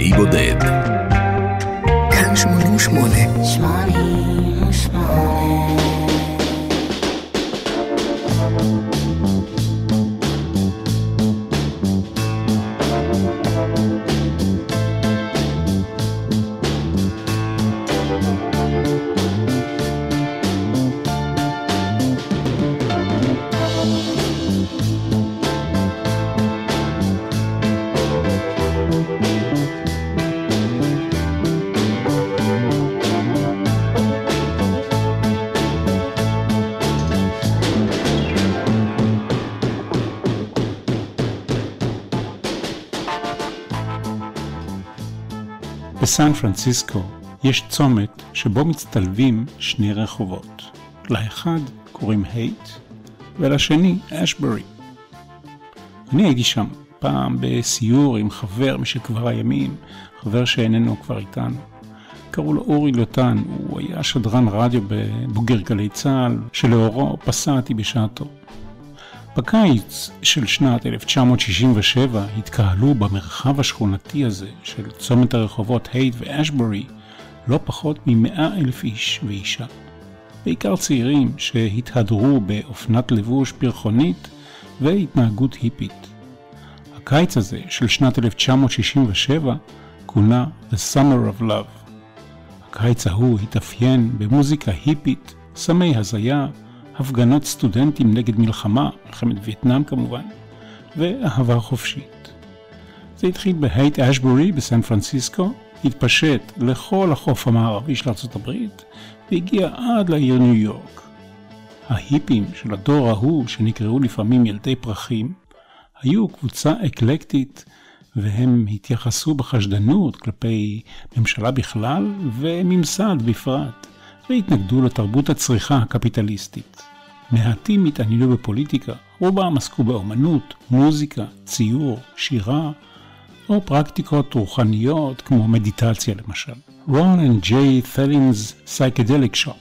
לאי בודד. כאן 88. 88 בסן פרנסיסקו יש צומת שבו מצטלבים שני רחובות. לאחד קוראים הייט ולשני אשברי. אני הייתי שם פעם בסיור עם חבר משכבר הימים, חבר שאיננו כבר איתנו. קראו לו אורי לוטן, הוא היה שדרן רדיו בבוגר גלי צה"ל, שלאורו פסעתי בשעתו. בקיץ של שנת 1967 התקהלו במרחב השכונתי הזה של צומת הרחובות הייט ואשברי לא פחות ממאה אלף איש ואישה. בעיקר צעירים שהתהדרו באופנת לבוש פרחונית והתנהגות היפית. הקיץ הזה של שנת 1967 כונה The Summer of Love. הקיץ ההוא התאפיין במוזיקה היפית, סמי הזיה, הפגנות סטודנטים נגד מלחמה, מלחמת וייטנאם כמובן, ואהבה חופשית. זה התחיל בהייט אשבורי בסן פרנסיסקו, התפשט לכל החוף המערבי של ארה"ב, והגיע עד לעיר ניו יורק. ההיפים של הדור ההוא, שנקראו לפעמים ילדי פרחים, היו קבוצה אקלקטית, והם התייחסו בחשדנות כלפי ממשלה בכלל וממסד בפרט, והתנגדו לתרבות הצריכה הקפיטליסטית. מעטים התעניינו בפוליטיקה, רובם עסקו באומנות, מוזיקה, ציור, שירה, או פרקטיקות רוחניות כמו מדיטציה למשל. Ron and Jay Thelin's Psychedelic Shop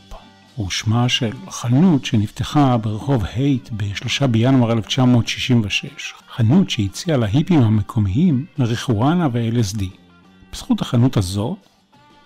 הוא שמה של חנות שנפתחה ברחוב הייט ב-3 בינואר 1966, חנות שהציעה להיפים המקומיים מריחואנה ו-LSD. בזכות החנות הזו,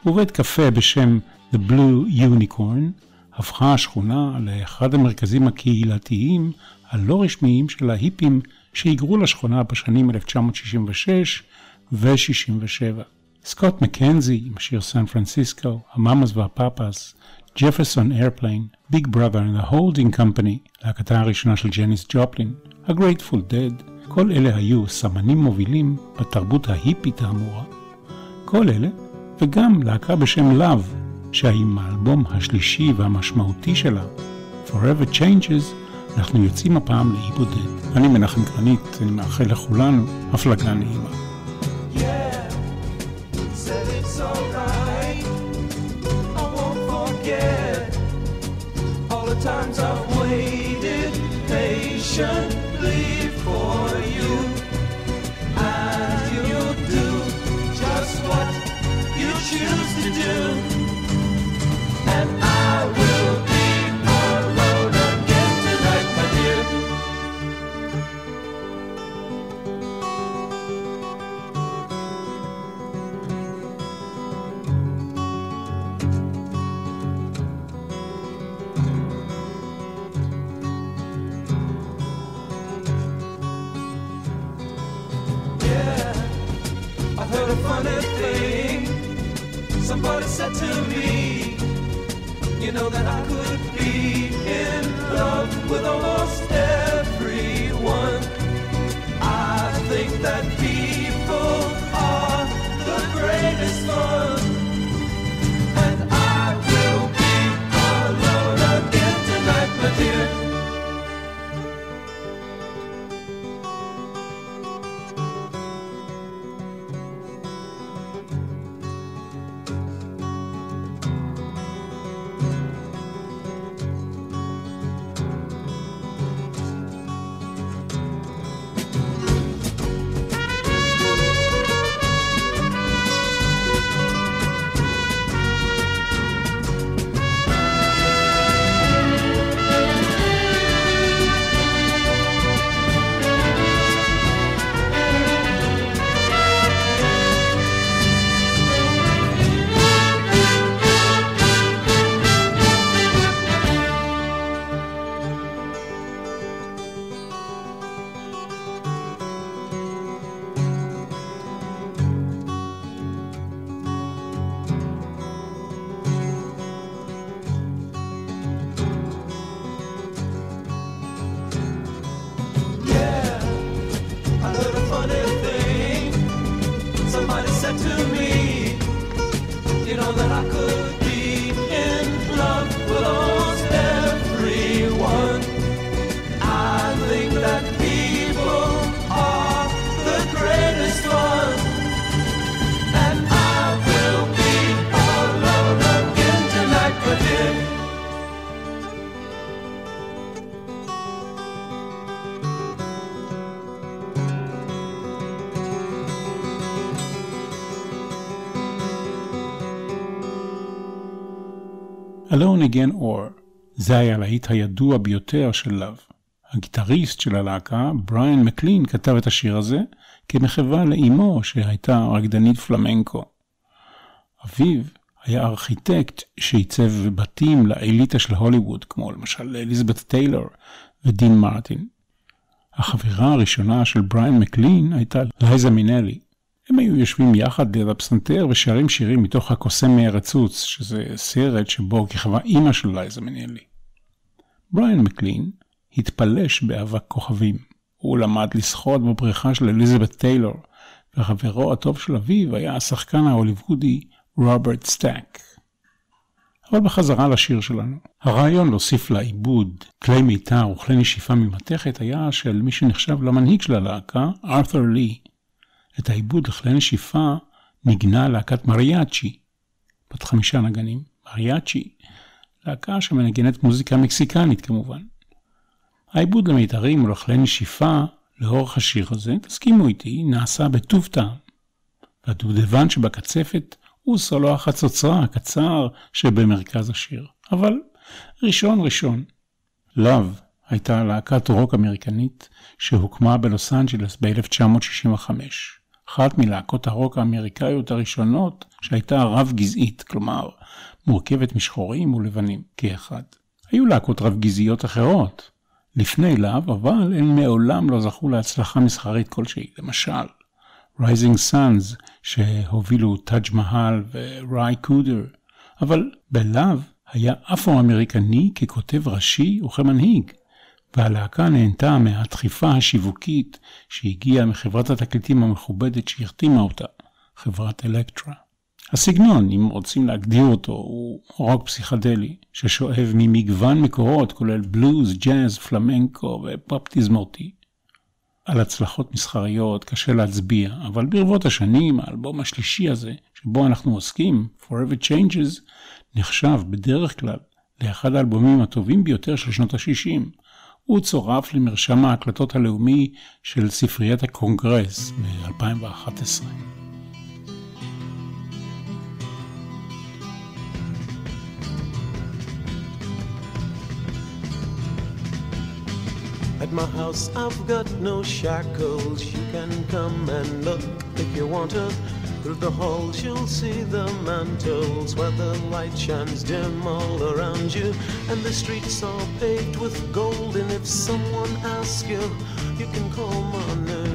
ובית קפה בשם The Blue Unicorn, הפכה השכונה לאחד המרכזים הקהילתיים הלא רשמיים של ההיפים שהיגרו לשכונה בשנים 1966 ו-67. סקוט מקנזי עם השיר סן פרנסיסקו, המאמאס והפאפאס, ג'פרסון איירפליין, Big Brother Holding Company, להקתה הראשונה של ג'ניס ג'ופלין, ה-Grateful Dead, כל אלה היו סמנים מובילים בתרבות ההיפית האמורה. כל אלה, וגם להקה בשם Love, שעם האלבום השלישי והמשמעותי שלה, Forever Changes, אנחנו יוצאים הפעם לאי בודד. אני מנחם גרנית, אני מאחל לכולנו הפלגה נעימה. times waited patiently for you And do just what you choose to do Again Or, זה היה הלהיט הידוע ביותר של לאב. הגיטריסט של הלהקה, בריאן מקלין, כתב את השיר הזה כמחווה לאימו שהייתה רקדנית פלמנקו. אביו היה ארכיטקט שעיצב בתים לאליטה של הוליווד, כמו למשל אליזבת טיילור ודין מרטין. החברה הראשונה של בריאן מקלין הייתה לייזה מינלי. הם היו יושבים יחד ליד הפסנתר ושרים שירים מתוך הקוסם מארץ עוץ, שזה סרט שבו כיכבה אימא של לייזה מינלי. בריאן מקלין התפלש באבק כוכבים. הוא למד לשחות בבריכה של אליזבת טיילור, וחברו הטוב של אביו היה השחקן ההוליוודי רוברט סטאק. אבל בחזרה לשיר שלנו. הרעיון להוסיף לעיבוד כלי מיתר וכלי נשיפה ממתכת היה של מי שנחשב למנהיג של הלהקה, ארת'ר לי. את העיבוד לכלי נשיפה ניגנה להקת מריאצ'י, בת חמישה נגנים, מריאצ'י, להקה שמנגנת מוזיקה מקסיקנית כמובן. העיבוד למיתרים ולכלי נשיפה לאורך השיר הזה, תסכימו איתי, נעשה בטוב טעם. והדובדבן שבקצפת הוא סולו החצוצרה הקצר שבמרכז השיר. אבל ראשון ראשון. לאב הייתה להקת רוק אמריקנית שהוקמה בלוס אנג'לס ב-1965. אחת מלהקות הרוק האמריקאיות הראשונות שהייתה רב-גזעית, כלומר מורכבת משחורים ולבנים כאחד. היו להקות רב-גזעיות אחרות לפני להב, אבל הן מעולם לא זכו להצלחה מסחרית כלשהי. למשל, Rising Suns שהובילו טאג' מהל וראי קודר, אבל בלאו היה אפרו-אמריקני ככותב ראשי וכמנהיג. והלהקה נהנתה מהדחיפה השיווקית שהגיעה מחברת התקליטים המכובדת שהחתימה אותה, חברת אלקטרה. הסגנון, אם רוצים להגדיר אותו, הוא רוק פסיכדלי, ששואב ממגוון מקורות, כולל בלוז, ג'אז, פלמנקו ופופ תזמורתי. על הצלחות מסחריות קשה להצביע, אבל ברבות השנים, האלבום השלישי הזה, שבו אנחנו עוסקים, Forever Changes, נחשב בדרך כלל לאחד האלבומים הטובים ביותר של שנות ה-60. הוא צורף למרשם ההקלטות הלאומי של ספריית הקונגרס מ-2011. At my house, I've got no shackles. You can come and look if you want to. Through the halls, you'll see the mantles where the light shines dim all around you. And the streets are paved with gold. And if someone asks you, you can call my name.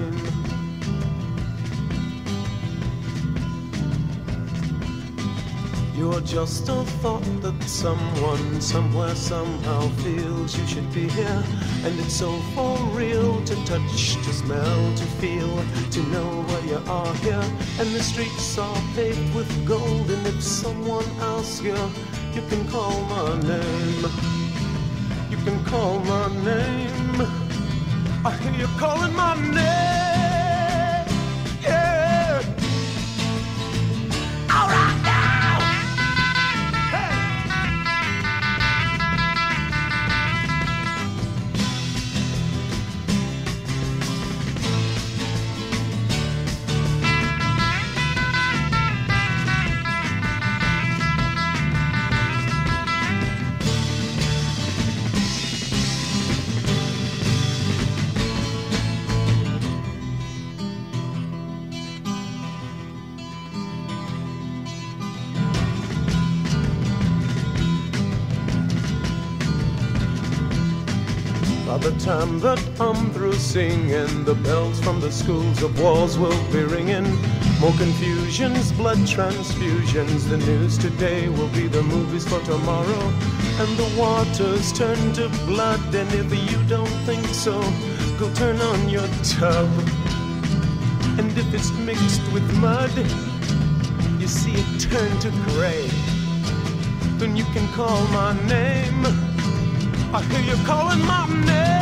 You're just a thought that someone somewhere somehow feels you should be here. And it's so for real to touch, to smell, to feel, to know where you are here. And the streets are paved with gold. And if someone asks you, you can call my name. You can call my name. I hear you calling my name. Time that I'm through singing, the bells from the schools of walls will be ringing. More confusions, blood transfusions. The news today will be the movies for tomorrow. And the waters turn to blood. And if you don't think so, go turn on your tub. And if it's mixed with mud, you see it turn to gray. then you can call my name. I hear you calling my name.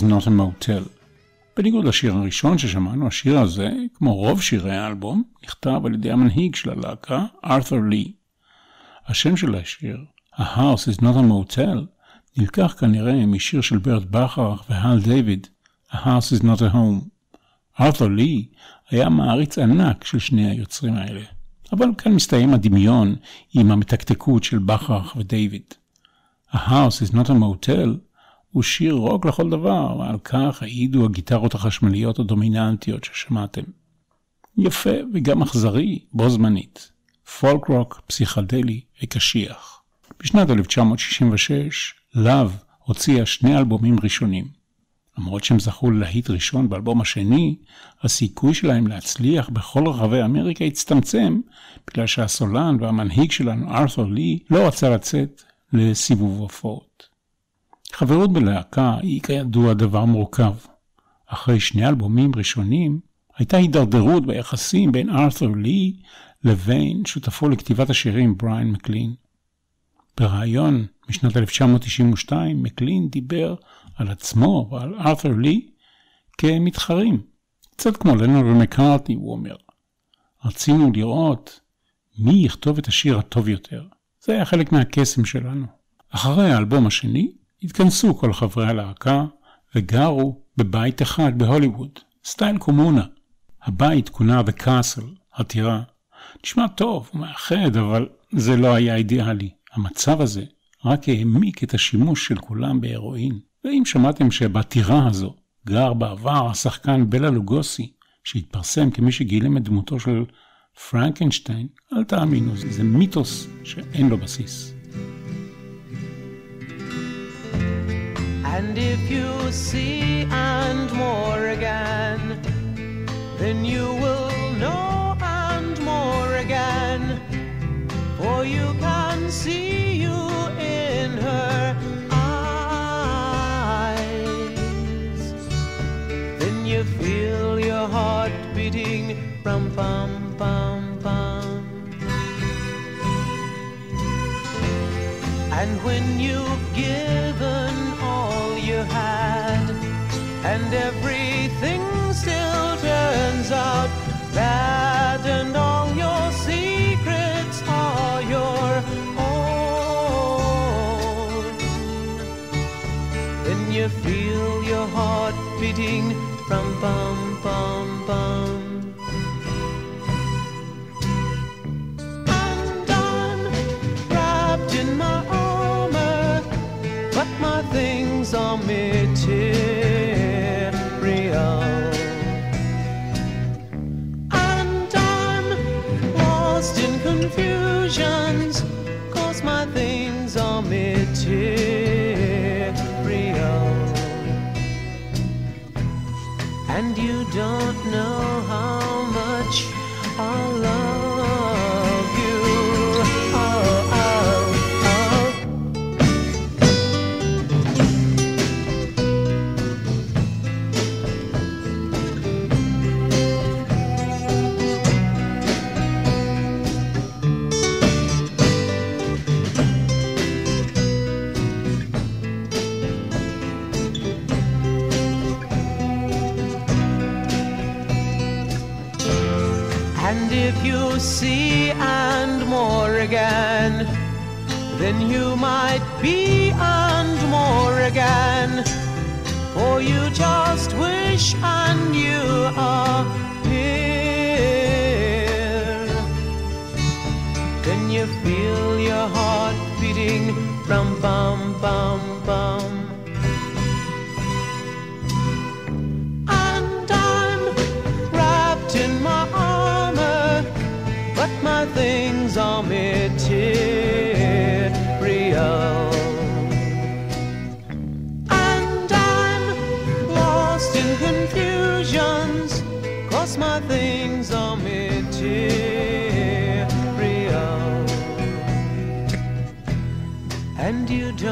Is not a motel. בניגוד לשיר הראשון ששמענו, השיר הזה, כמו רוב שירי האלבום, נכתב על ידי המנהיג של הלהקה, ארת'ר לי. השם של השיר, A House is not a motel, נלקח כנראה משיר של ברט בכרך והל דיוויד, A House is not a home. ארת'ר לי היה מעריץ ענק של שני היוצרים האלה. אבל כאן מסתיים הדמיון עם המתקתקות של בכרך ודייוויד. A House is not a motel הוא שיר רוק לכל דבר, ועל כך העידו הגיטרות החשמליות הדומיננטיות ששמעתם. יפה וגם אכזרי בו זמנית. פולק רוק, פסיכדלי וקשיח. בשנת 1966, לאב הוציאה שני אלבומים ראשונים. למרות שהם זכו ללהיט ראשון באלבום השני, הסיכוי שלהם להצליח בכל רחבי אמריקה הצטמצם, בגלל שהסולן והמנהיג שלנו, ארת'ר לי, לא רצה לצאת לסיבוב הופעות. חברות בלהקה היא כידוע דבר מורכב. אחרי שני אלבומים ראשונים, הייתה הידרדרות ביחסים בין ארת'ר לי לבין שותפו לכתיבת השירים בריין מקלין. בריאיון משנת 1992, מקלין דיבר על עצמו ועל ארת'ר לי כמתחרים. קצת כמו לנור ומקארטי, הוא אומר. רצינו לראות מי יכתוב את השיר הטוב יותר. זה היה חלק מהקסם שלנו. אחרי האלבום השני, התכנסו כל חברי הלהקה וגרו בבית אחד בהוליווד, סטייל קומונה. הבית כונה The Castle, הטירה. נשמע טוב ומאחד, אבל זה לא היה אידיאלי. המצב הזה רק העמיק את השימוש של כולם בהרואין. ואם שמעתם שבטירה הזו גר בעבר השחקן בלה לוגוסי, שהתפרסם כמי שגילם את דמותו של פרנקנשטיין, אל תאמינו, זה מיתוס שאין לו בסיס. And if you see and more again, then you will know and more again. For you can see you in her eyes. Then you feel your heart beating, rum pum pum pum. And when you've given you had, and everything still turns out bad, and all your secrets are your own, then you feel your heart beating from bum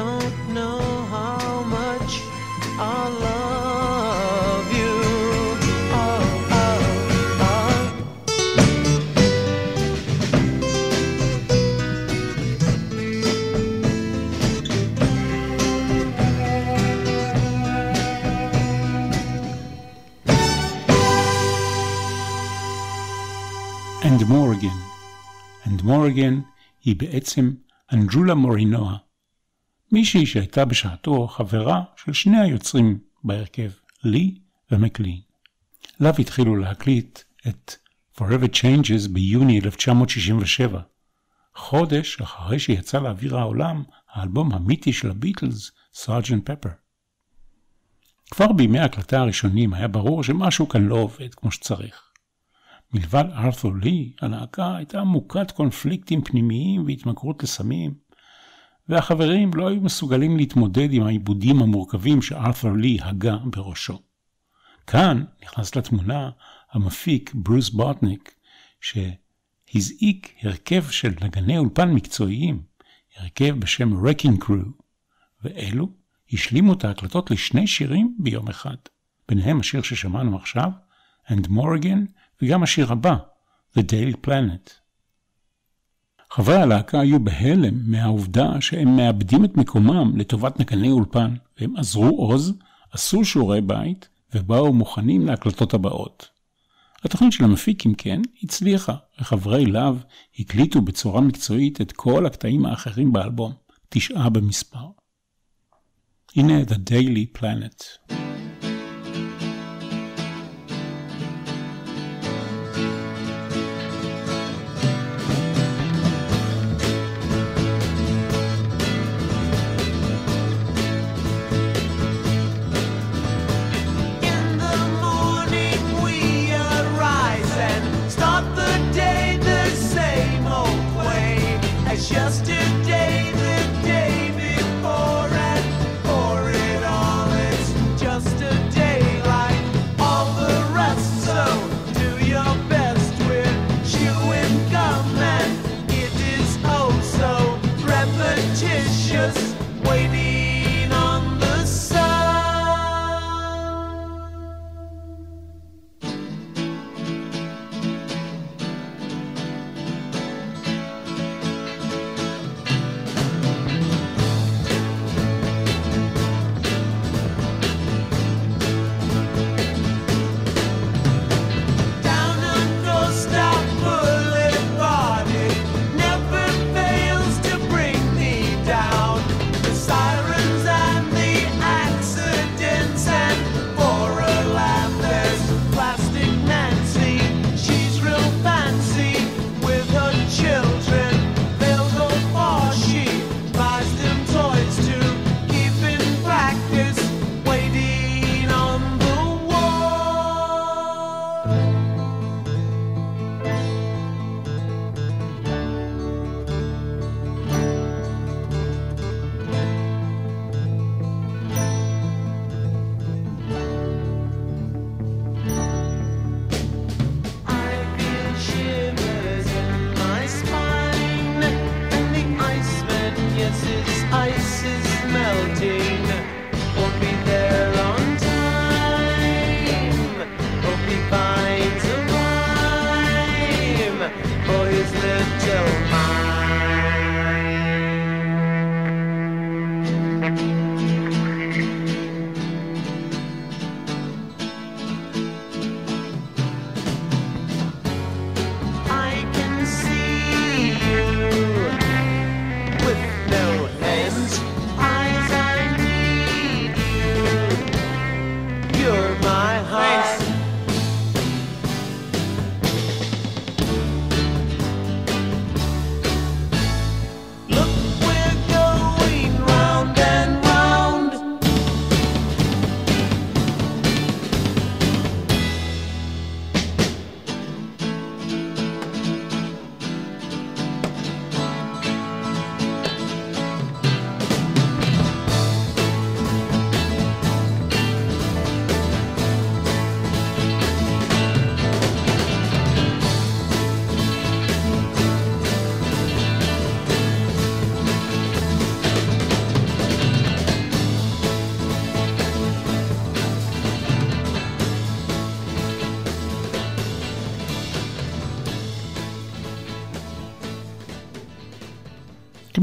don't know how much I love you. Oh, oh, oh. And more again. And more again היא בעצם אנג'ולה מורינואה, מישהי שהייתה בשעתו חברה של שני היוצרים בהרכב, לי ומקלין. לאו התחילו להקליט את Forever Changes ביוני 1967, חודש אחרי שיצא לאוויר העולם האלבום המיתי של הביטלס, סארג'נט פפר. כבר בימי ההקלטה הראשונים היה ברור שמשהו כאן לא עובד כמו שצריך. מלבד ארתור לי, הלהקה הייתה מוכת קונפליקטים פנימיים והתמכרות לסמים, והחברים לא היו מסוגלים להתמודד עם העיבודים המורכבים שארתור לי הגה בראשו. כאן נכנס לתמונה המפיק ברוס בוטניק, שהזעיק הרכב של נגני אולפן מקצועיים, הרכב בשם רקינג קרו, ואלו השלימו את ההקלטות לשני שירים ביום אחד, ביניהם השיר ששמענו עכשיו, And Morgan, וגם השיר הבא, The Daily Planet. חברי הלהקה היו בהלם מהעובדה שהם מאבדים את מקומם לטובת נגני אולפן, והם עזרו עוז, עשו שיעורי בית, ובאו מוכנים להקלטות הבאות. התוכנית של המפיק, אם כן, הצליחה, וחברי להב הקליטו בצורה מקצועית את כל הקטעים האחרים באלבום, תשעה במספר. הנה The Daily Planet.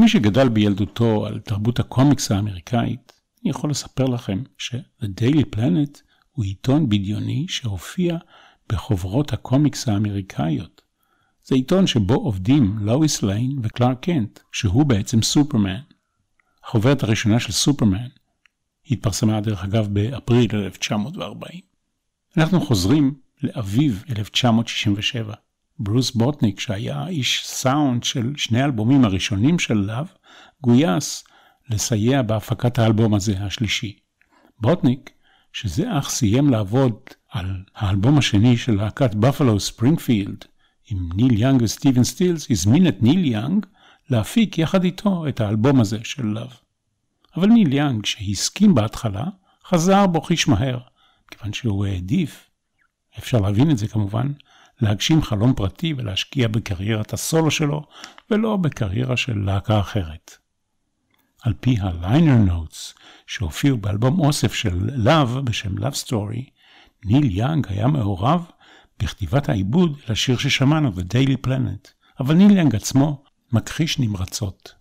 כמי שגדל בילדותו על תרבות הקומיקס האמריקאית, אני יכול לספר לכם ש-The Daily Planet הוא עיתון בדיוני שהופיע בחוברות הקומיקס האמריקאיות. זה עיתון שבו עובדים לואיס ליין וקלארק קנט, שהוא בעצם סופרמן. החוברת הראשונה של סופרמן התפרסמה דרך אגב באפריל 1940. אנחנו חוזרים לאביב 1967. ברוס בוטניק, שהיה איש סאונד של שני האלבומים הראשונים של לאב, גויס לסייע בהפקת האלבום הזה, השלישי. בוטניק, שזה אך סיים לעבוד על האלבום השני של להקת בפלו ספרינגפילד, עם ניל יאנג וסטיבן סטילס, הזמין את ניל יאנג להפיק יחד איתו את האלבום הזה של לאב. אבל ניל יאנג, שהסכים בהתחלה, חזר בו חיש מהר, כיוון שהוא העדיף, אפשר להבין את זה כמובן, להגשים חלום פרטי ולהשקיע בקריירת הסולו שלו, ולא בקריירה של להקה אחרת. על פי ה liner notes שהופיעו באלבום אוסף של לאב בשם Love Story, ניל יאנג היה מעורב בכתיבת העיבוד לשיר ששמענו, The Daily Planet, אבל ניל יאנג עצמו מכחיש נמרצות.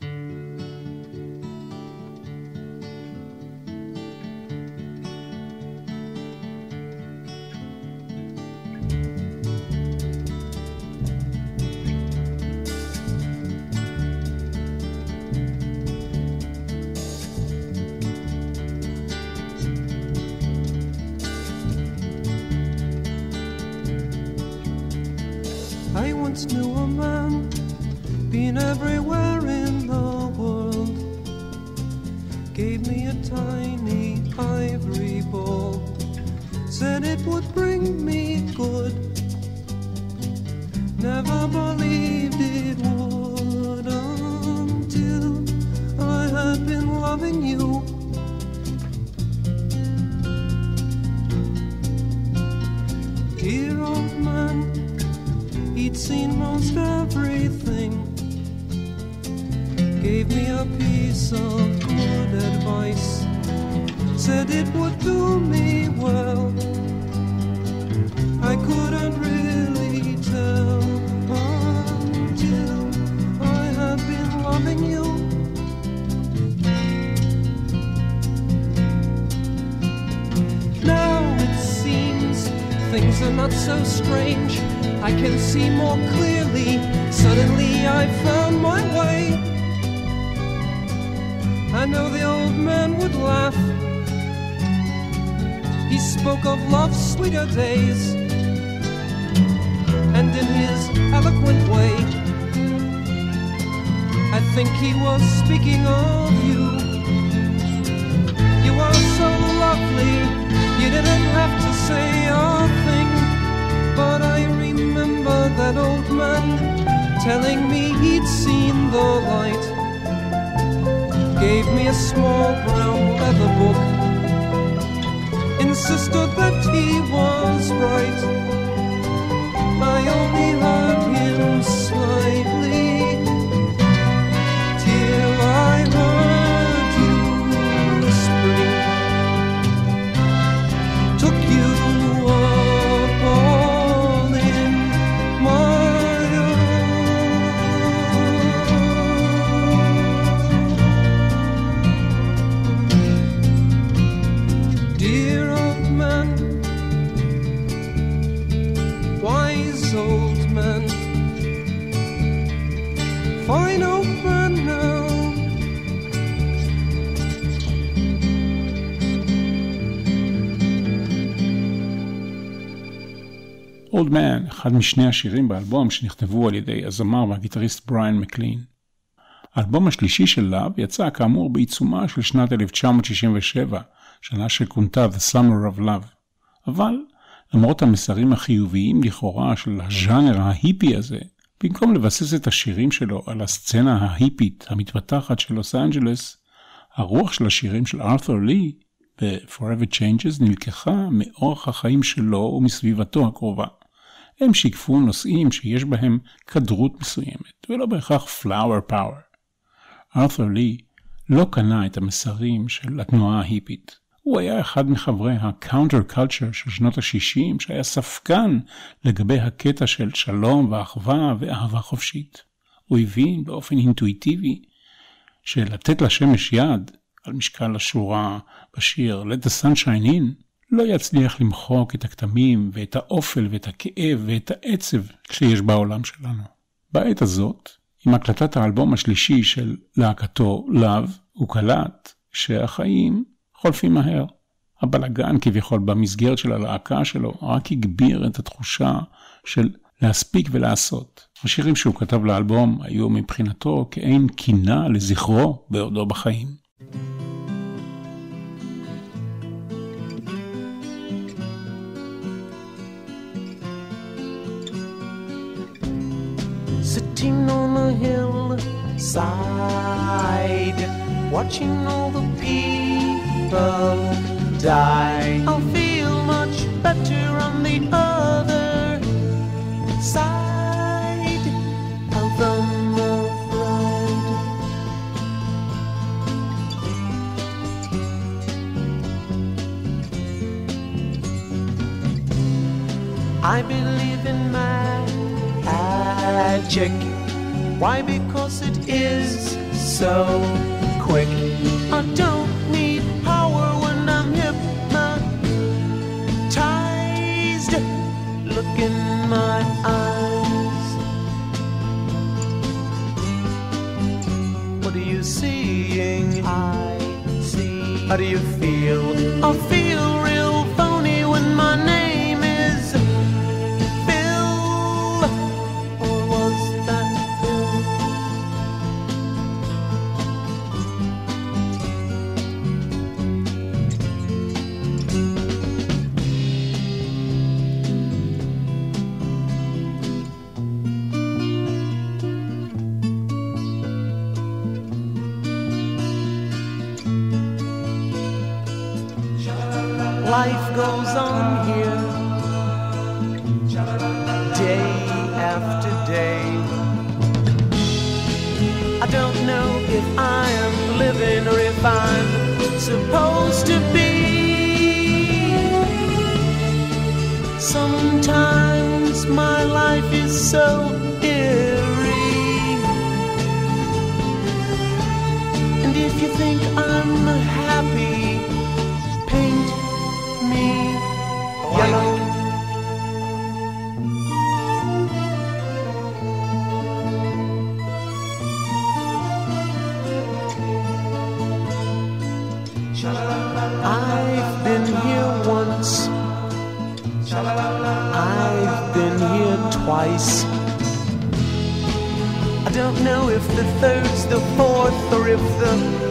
He'd seen most everything. Gave me a piece of good advice, said it would do me well. I couldn't really tell things are not so strange. I can see more clearly. Suddenly I found my way. I know the old man would laugh. He spoke of love's sweeter days. And in his eloquent way, I think he was speaking of you. You are so lovely, you didn't have to say a. But I remember that old man telling me he'd seen the light. Gave me a small brown leather book, insisted that he was right. I only heard Old Man, אחד משני השירים באלבום שנכתבו על ידי הזמר והגיטריסט בריאן מקלין. האלבום השלישי של לאב יצא כאמור בעיצומה של שנת 1967, שנה שכונתה The Summer of Love. אבל למרות המסרים החיוביים לכאורה של הז'אנר ההיפי הזה, במקום לבסס את השירים שלו על הסצנה ההיפית המתפתחת של לוס אנג'לס, הרוח של השירים של ארת'ור לי ב-Forever Changes נלקחה מאורח החיים שלו ומסביבתו הקרובה. הם שיקפו נושאים שיש בהם כדרות מסוימת, ולא בהכרח פלאואר פאוור. ארת'ר לי לא קנה את המסרים של התנועה ההיפית. הוא היה אחד מחברי ה-counter culture של שנות ה-60, שהיה ספקן לגבי הקטע של שלום ואחווה ואהבה חופשית. הוא הבין באופן אינטואיטיבי שלתת לשמש יד, על משקל השורה בשיר Let the Sunshine In, לא יצליח למחוק את הכתמים ואת האופל ואת הכאב ואת העצב שיש בעולם שלנו. בעת הזאת, עם הקלטת האלבום השלישי של להקתו "לאו", הוא קלט שהחיים חולפים מהר. הבלגן כביכול במסגרת של הלהקה שלו רק הגביר את התחושה של להספיק ולעשות. השירים שהוא כתב לאלבום היו מבחינתו כעין קינה לזכרו בעודו בחיים. thank you sitting on the hillside, watching all the people die. magic. Why? Because it is so. twice. I don't know if the third's the fourth or if the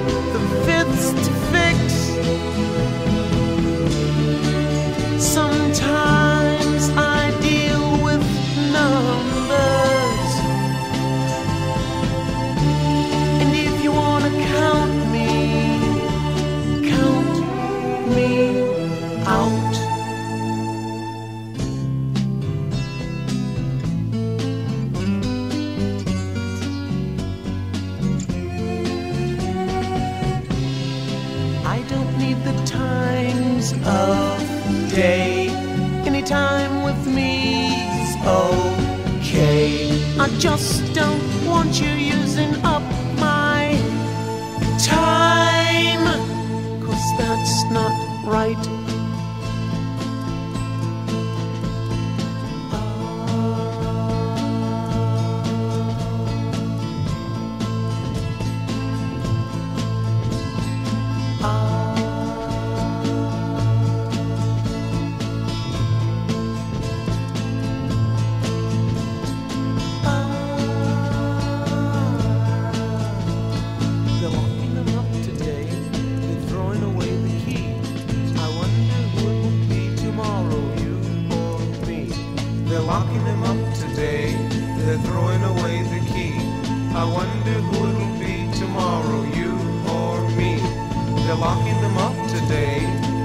They're locking them up today.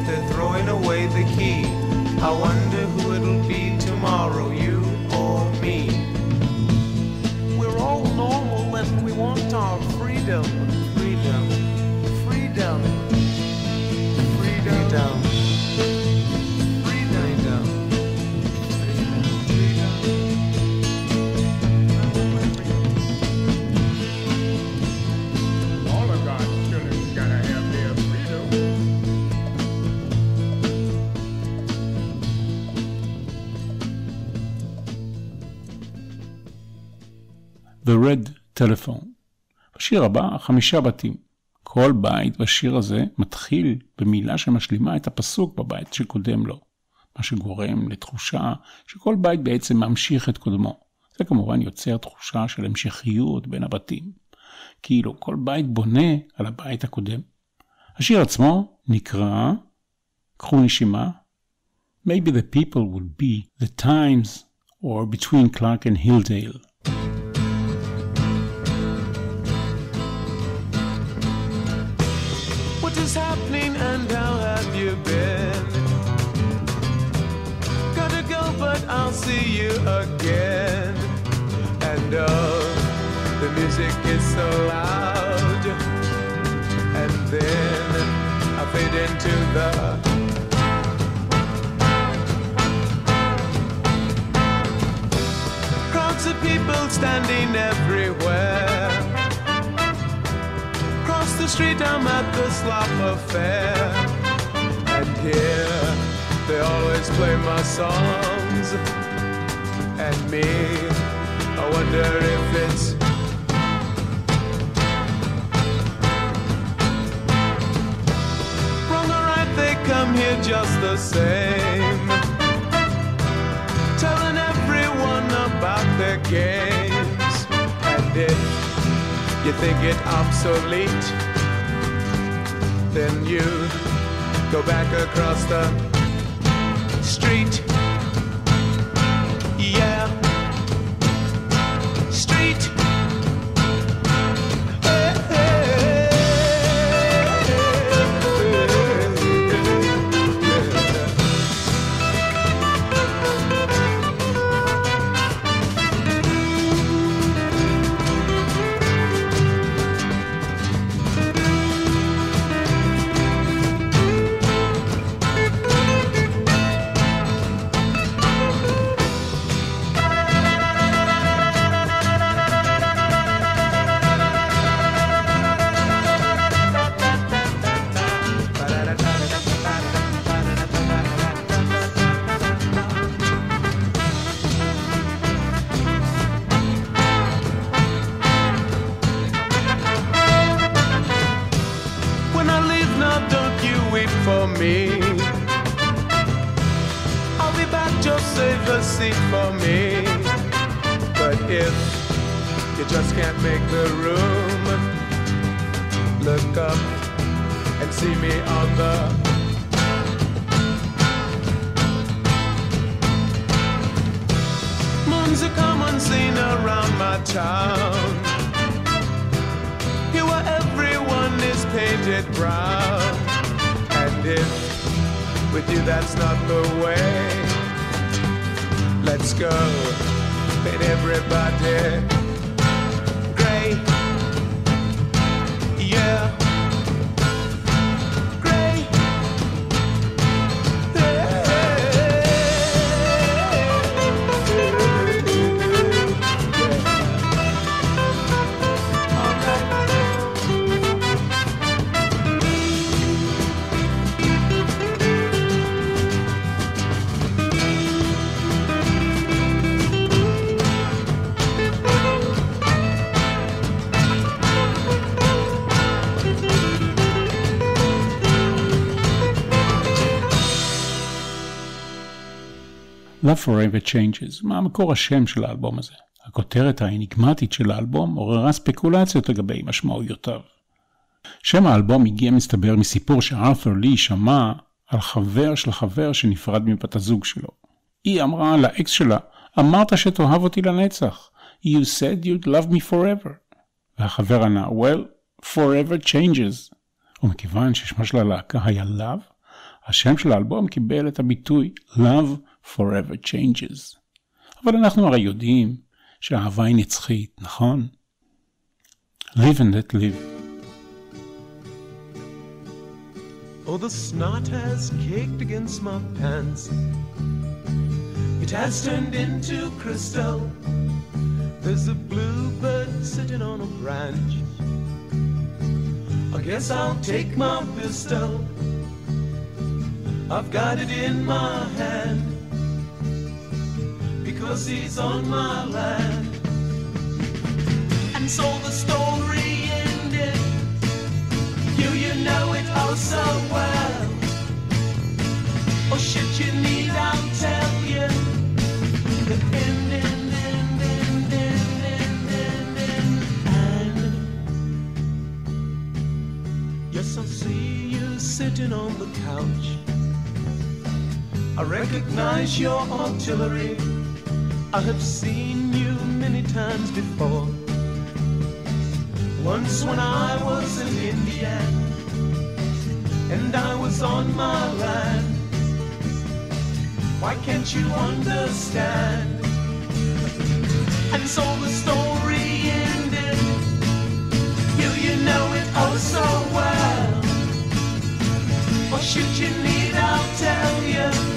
They're throwing away the key. I wonder Red Telephone. בשיר הבא, חמישה בתים. כל בית בשיר הזה מתחיל במילה שמשלימה את הפסוק בבית שקודם לו, מה שגורם לתחושה שכל בית בעצם ממשיך את קודמו. זה כמובן יוצר תחושה של המשכיות בין הבתים, כאילו כל בית בונה על הבית הקודם. השיר עצמו נקרא, קחו נשימה, Maybe the people would be the times or between Clark and Hilldale. I'll see you again. And oh, the music is so loud. And then I fade into the crowds of people standing everywhere. Across the street, I'm at the slop affair. And here, they always play my songs. And me, I wonder if it's wrong or right, they come here just the same. Telling everyone about their games. And if you think it obsolete, then you go back across the street. Painted brown. And if with you that's not the way, let's go. Paint everybody gray. Yeah. Love Forever Changes, מה מקור השם של האלבום הזה? הכותרת האניגמטית של האלבום עוררה ספקולציות לגבי משמעויותיו. שם האלבום הגיע מסתבר מסיפור שארת'ר לי שמע על חבר של חבר שנפרד מבת הזוג שלו. היא אמרה לאקס שלה, אמרת שתאהב אותי לנצח. You said you'd love me forever. והחבר ענה, well, forever changes. ומכיוון ששמה של הלהקה היה Love, השם של האלבום קיבל את הביטוי Love forever changes. אבל אנחנו הרי יודעים שהאהבה היא נצחית, נכון? Live and let live. Oh, the snot has caked against my pants. It has turned into crystal. There's a bluebird sitting on a branch. I guess I'll take my pistol. I've got it in my hand mercies on my land. And so the story ended. You, you know it oh so well. Or should you need, I'll tell you. The ending, ending, ending, ending, and yes, I see you sitting on the couch. I recognize your artillery. I have seen you many times before. Once when I was in India and I was on my land. Why can't you understand? And so the story ended. You, you know it oh so well. Or should you need, I'll tell you.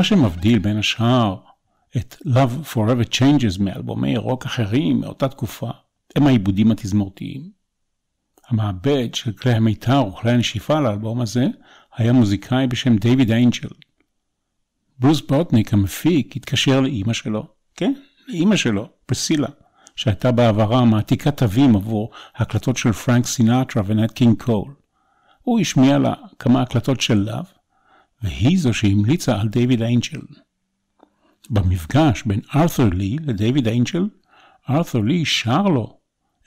מה שמבדיל בין השאר את Love Forever Changes מאלבומי רוק אחרים מאותה תקופה, הם העיבודים התזמורתיים. המעבד של כלי המיתר וכלי הנשיפה לאלבום הזה היה מוזיקאי בשם דיוויד איינג'ל. ברוס בוטניק המפיק התקשר לאימא שלו, כן, לאימא שלו, פרסילה, שהייתה בעברה מעתיקת תווים עבור הקלטות של פרנק סינטרה ונט קינג קול. הוא השמיע לה כמה הקלטות של לאו, והיא זו שהמליצה על דיוויד איינג'ל. במפגש בין ארת'ר לי לדיוויד איינג'ל, ארת'ר לי שר לו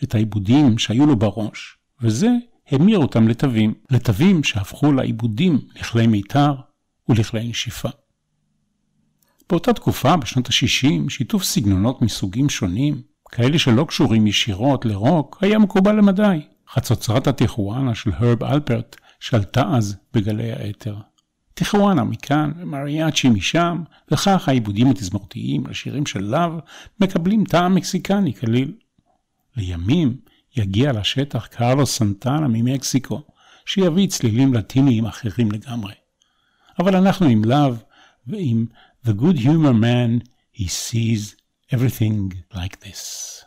את העיבודים שהיו לו בראש, וזה המיר אותם לתווים, לתווים שהפכו לעיבודים לכלי מיתר ולכלי נשיפה. באותה תקופה, בשנות ה-60, שיתוף סגנונות מסוגים שונים, כאלה שלא קשורים ישירות לרוק, היה מקובל למדי. חצוצרת הטיחואנה של הרב אלפרט שלטה אז בגלי האתר. טיחואנה מכאן ומריאצ'י משם, וכך העיבודים התזמורתיים לשירים של לאו מקבלים טעם מקסיקני כליל. לימים יגיע לשטח קרלוס סנטנה ממקסיקו, שיביא צלילים לטיניים אחרים לגמרי. אבל אנחנו עם לאו ועם The Good Humor Man, he sees everything like this.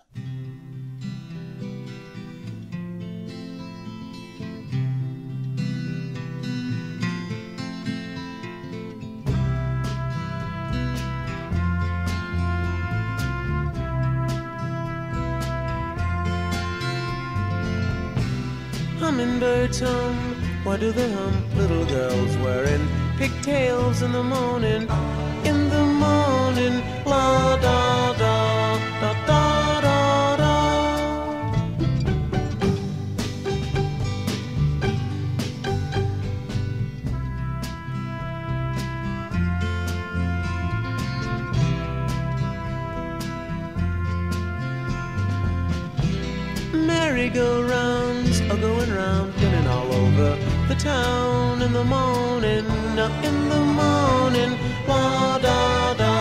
Hummingbirds hum, why do they hum? Little girls wearing pigtails in the morning, in the morning, la da da da da da da. Merry-go-rounds are going round, spinning all over the town in the morning, in the morning, la da da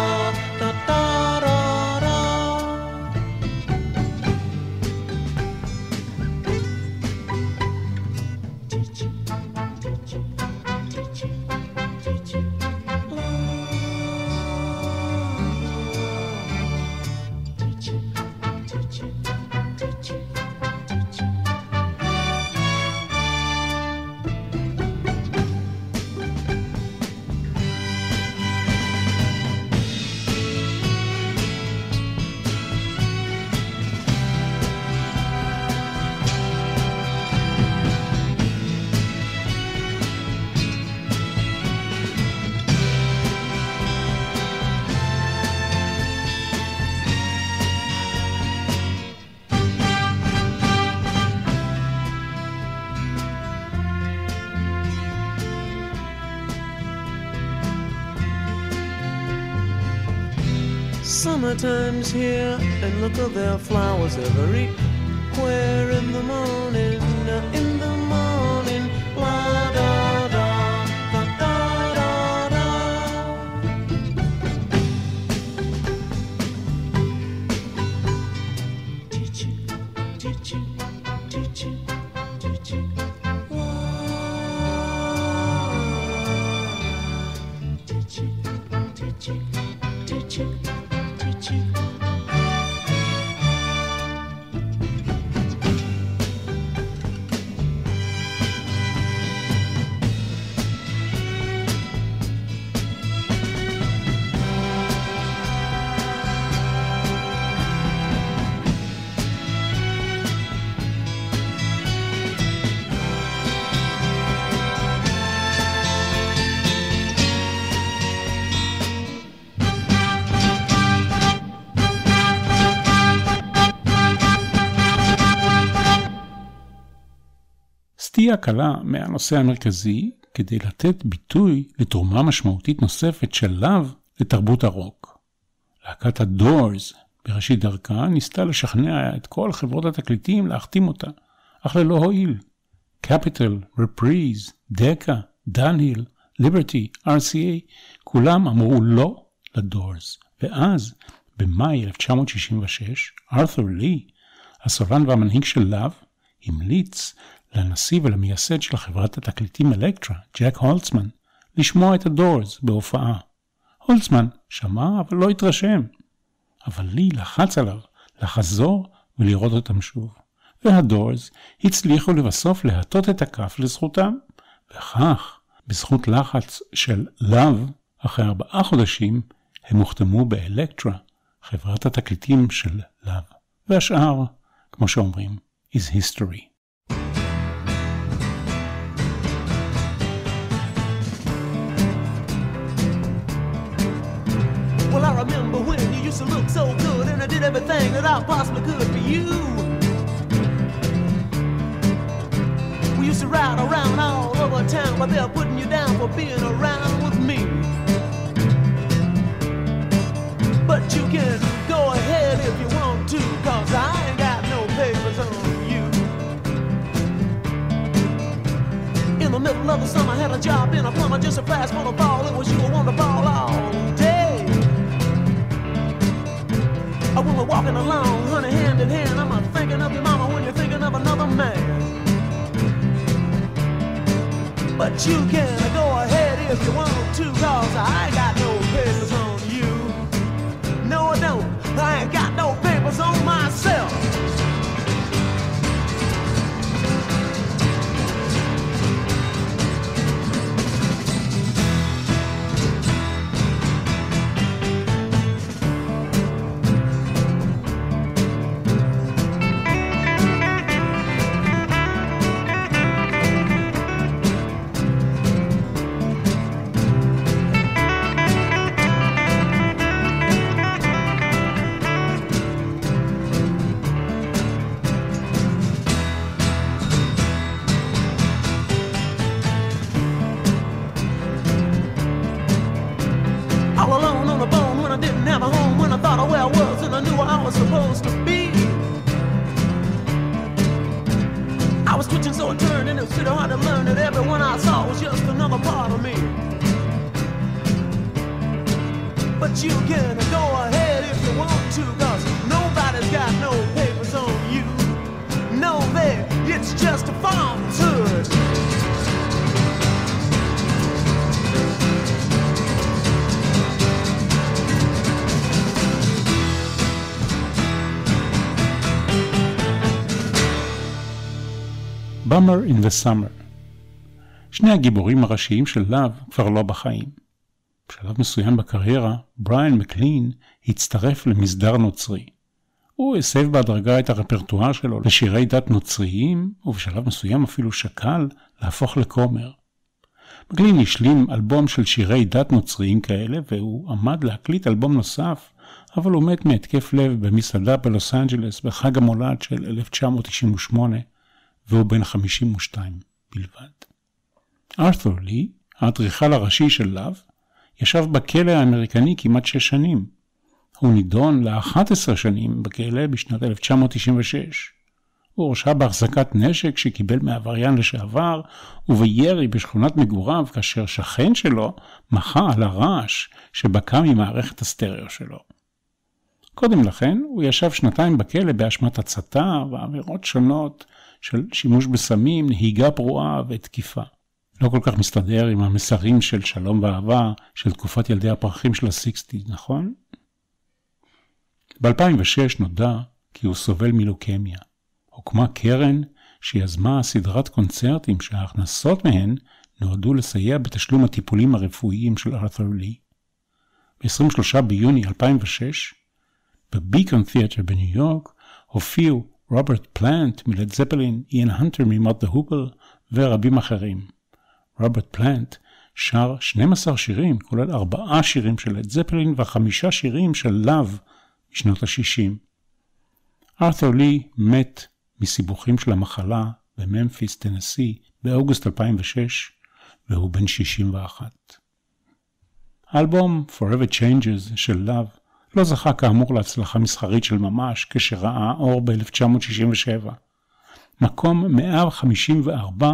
Summertime's here, and look at their flowers everywhere in the morning, סטייה קלה מהנושא המרכזי כדי לתת ביטוי לתרומה משמעותית נוספת של לאו לתרבות הרוק. להקת הדורס בראשית דרכה ניסתה לשכנע את כל חברות התקליטים להחתים אותה, אך ללא הועיל. קפיטל, רפריז, דקה, דנהיל, ליברטי, RCA, כולם אמרו לא לדורס. ואז, במאי 1966, ארת'ר לי, הסולן והמנהיג של לאו, המליץ לנשיא ולמייסד של חברת התקליטים אלקטרה, ג'ק הולצמן, לשמוע את הדורס בהופעה. הולצמן שמע אבל לא התרשם. אבל לי לחץ עליו לחזור ולראות אותם שוב. והדורס הצליחו לבסוף להטות את הכף לזכותם, וכך, בזכות לחץ של לאו, אחרי ארבעה חודשים, הם הוחתמו באלקטרה, חברת התקליטים של לאו. והשאר, כמו שאומרים, is history. Everything that I possibly could for you. We used to ride around all over town, but they're putting you down for being around with me. But you can go ahead if you want to, cause I ain't got no papers on you. In the middle of the summer, I had a job in a plumber just a fast the ball. It was you who won the ball all When we're walking along, honey, hand in hand, I'm a thinking of your mama when you're thinking of another man. But you can go ahead if you want to, cause I ain't got no papers on you. No, I don't. I ain't got no papers on myself. Bummer in the Summer. שני הגיבורים הראשיים של לאב כבר לא בחיים. בשלב מסוים בקריירה, בריאן מקלין הצטרף למסדר נוצרי. הוא הסב בהדרגה את הרפרטואר שלו לשירי דת נוצריים, ובשלב מסוים אפילו שקל להפוך לכומר. מקלין השלים אלבום של שירי דת נוצריים כאלה, והוא עמד להקליט אלבום נוסף, אבל הוא מת מהתקף לב במסעדה בלוס אנג'לס בחג המולד של 1998, והוא בן 52 בלבד. ארת'ור לי, האדריכל הראשי של לאו, ישב בכלא האמריקני כמעט שש שנים. הוא נידון ל-11 שנים בכלא בשנת 1996. הוא הורשע בהחזקת נשק שקיבל מעבריין לשעבר, ובירי בשכונת מגוריו כאשר שכן שלו מחה על הרעש שבקע ממערכת הסטריאו שלו. קודם לכן, הוא ישב שנתיים בכלא באשמת הצתה ועבירות שונות של שימוש בסמים, נהיגה פרועה ותקיפה. לא כל כך מסתדר עם המסרים של שלום ואהבה של תקופת ילדי הפרחים של הסיקסטי, נכון? ב-2006 נודע כי הוא סובל מלוקמיה. הוקמה קרן שיזמה סדרת קונצרטים שההכנסות מהן נועדו לסייע בתשלום הטיפולים הרפואיים של ארת'ר לי. ב-23 ביוני 2006, בביקון תיאטר בניו יורק, הופיעו רוברט פלנט מלד זפלין, איין הנטר ממות דה הופל ורבים אחרים. רוברט פלנט שר 12 שירים, כולל ארבעה שירים של לד זפלין וחמישה שירים של לאו משנות ה-60. ארת'ר לי מת מסיבוכים של המחלה בממפיס, טנסי, באוגוסט 2006, והוא בן 61. האלבום Forever Changes של לאו לא זכה כאמור להצלחה מסחרית של ממש כשראה אור ב-1967. מקום 154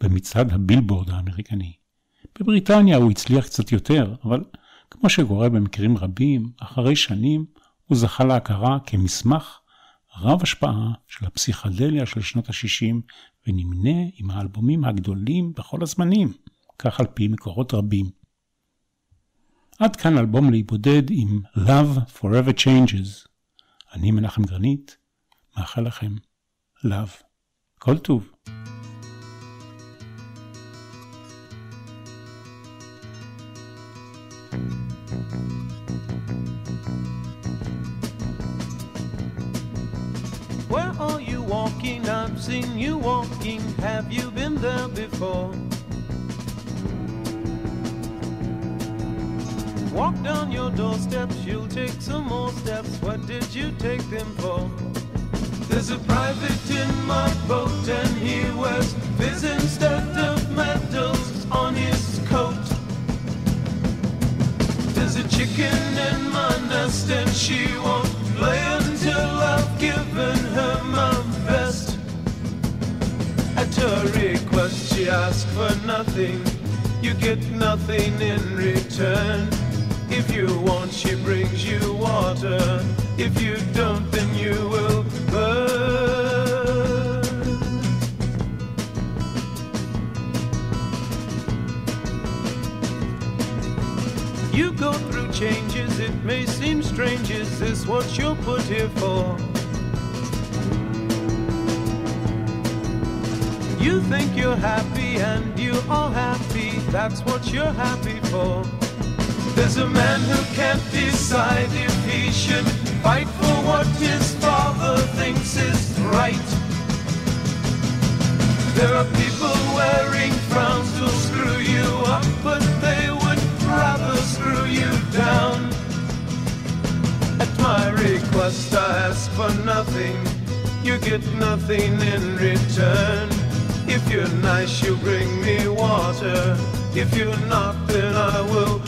במצעד הבילבורד האמריקני. בבריטניה הוא הצליח קצת יותר, אבל כמו שקורה במקרים רבים, אחרי שנים הוא זכה להכרה כמסמך רב השפעה של הפסיכדליה של שנות ה-60 ונמנה עם האלבומים הגדולים בכל הזמנים, כך על פי מקורות רבים. עד כאן אלבום להיבודד עם Love Forever Changes. אני מנחם גרנית, מאחל לכם לאו. כל טוב. Where are you walking? I've seen you walking. Have you been there before? Walk down your doorsteps, you'll take some more steps. What did you take them for? There's a private in my boat, and he wears fizz instead of medals on his coat. There's a chicken in my nest, and she won't play until I've given her my best. At her request, she asks for nothing. You get nothing in return. If you want, she brings you water. If you don't, then you will burn. You go through changes, it may seem strange. Is this what you're put here for? You think you're happy and you are happy, that's what you're happy for. There's a man who can't decide if he should fight for what his father thinks is right. There are people wearing frowns to screw you up, but they would rather screw you down. At my request, I ask for nothing. You get nothing in return. If you're nice, you bring me water. If you're not, then I will